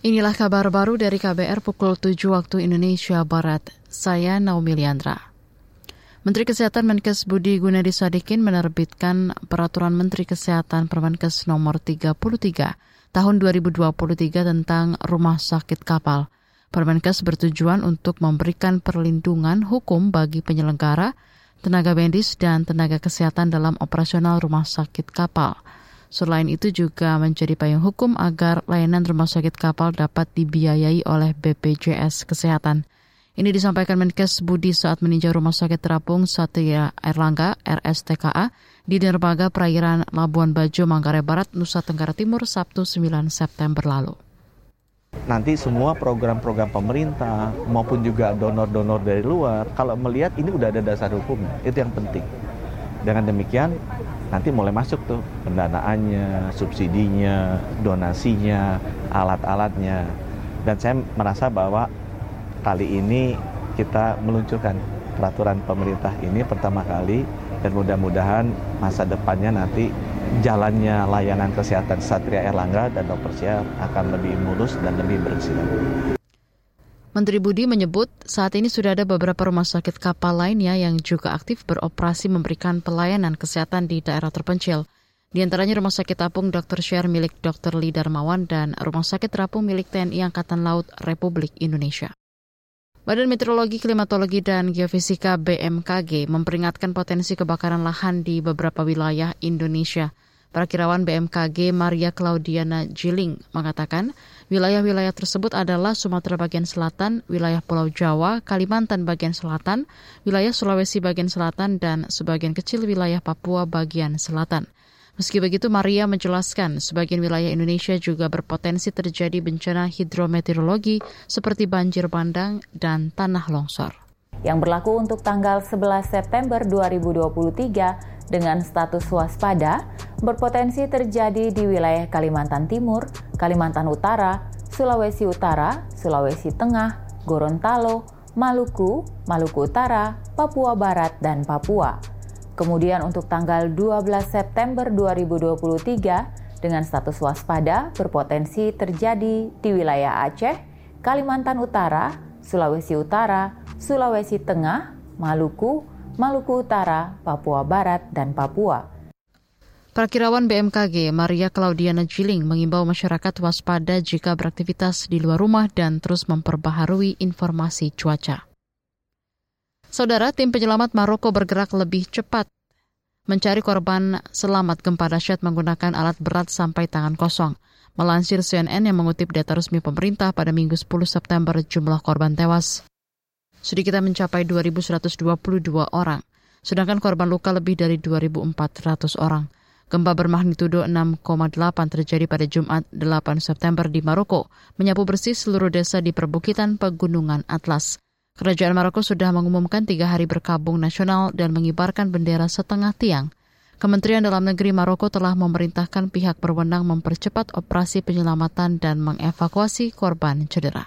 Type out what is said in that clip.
Inilah kabar baru dari KBR pukul 7 waktu Indonesia Barat. Saya Naomi Liandra. Menteri Kesehatan Menkes Budi Gunadi Sadikin menerbitkan Peraturan Menteri Kesehatan Permenkes nomor 33 tahun 2023 tentang rumah sakit kapal. Permenkes bertujuan untuk memberikan perlindungan hukum bagi penyelenggara, tenaga medis, dan tenaga kesehatan dalam operasional rumah sakit kapal. Selain itu juga menjadi payung hukum agar layanan rumah sakit kapal dapat dibiayai oleh BPJS Kesehatan. Ini disampaikan Menkes Budi saat meninjau Rumah Sakit Terapung Satya Erlangga RSTKA di Dermaga Perairan Labuan Bajo, Manggarai Barat, Nusa Tenggara Timur, Sabtu 9 September lalu. Nanti semua program-program pemerintah maupun juga donor-donor dari luar, kalau melihat ini udah ada dasar hukumnya, itu yang penting. Dengan demikian, nanti mulai masuk tuh pendanaannya, subsidinya, donasinya, alat-alatnya. Dan saya merasa bahwa kali ini kita meluncurkan peraturan pemerintah ini pertama kali dan mudah-mudahan masa depannya nanti jalannya layanan kesehatan Satria Erlangga dan Dr. Siap akan lebih mulus dan lebih bersih. Menteri Budi menyebut saat ini sudah ada beberapa rumah sakit kapal lainnya yang juga aktif beroperasi memberikan pelayanan kesehatan di daerah terpencil. Di antaranya Rumah Sakit Apung Dr. Sher milik Dr. Lee Darmawan dan Rumah Sakit Terapung milik TNI Angkatan Laut Republik Indonesia. Badan Meteorologi, Klimatologi, dan Geofisika BMKG memperingatkan potensi kebakaran lahan di beberapa wilayah Indonesia. Perakirawan BMKG Maria Claudiana Jiling mengatakan wilayah-wilayah tersebut adalah Sumatera bagian selatan, wilayah Pulau Jawa, Kalimantan bagian selatan, wilayah Sulawesi bagian selatan, dan sebagian kecil wilayah Papua bagian selatan. Meski begitu, Maria menjelaskan sebagian wilayah Indonesia juga berpotensi terjadi bencana hidrometeorologi seperti banjir bandang dan tanah longsor. Yang berlaku untuk tanggal 11 September 2023 dengan status waspada berpotensi terjadi di wilayah Kalimantan Timur, Kalimantan Utara, Sulawesi Utara, Sulawesi Tengah, Gorontalo, Maluku, Maluku Utara, Papua Barat, dan Papua. Kemudian untuk tanggal 12 September 2023 dengan status waspada berpotensi terjadi di wilayah Aceh, Kalimantan Utara, Sulawesi Utara, Sulawesi Tengah, Maluku, Maluku Utara, Papua Barat, dan Papua. Perakirawan BMKG Maria Claudiana Jiling mengimbau masyarakat waspada jika beraktivitas di luar rumah dan terus memperbaharui informasi cuaca. Saudara, tim penyelamat Maroko bergerak lebih cepat mencari korban selamat gempa dahsyat menggunakan alat berat sampai tangan kosong. Melansir CNN yang mengutip data resmi pemerintah pada Minggu 10 September jumlah korban tewas sedikitnya mencapai 2.122 orang, sedangkan korban luka lebih dari 2.400 orang. Gempa bermagnitudo 6,8 terjadi pada Jumat 8 September di Maroko, menyapu bersih seluruh desa di perbukitan Pegunungan Atlas. Kerajaan Maroko sudah mengumumkan tiga hari berkabung nasional dan mengibarkan bendera setengah tiang. Kementerian Dalam Negeri Maroko telah memerintahkan pihak berwenang mempercepat operasi penyelamatan dan mengevakuasi korban cedera.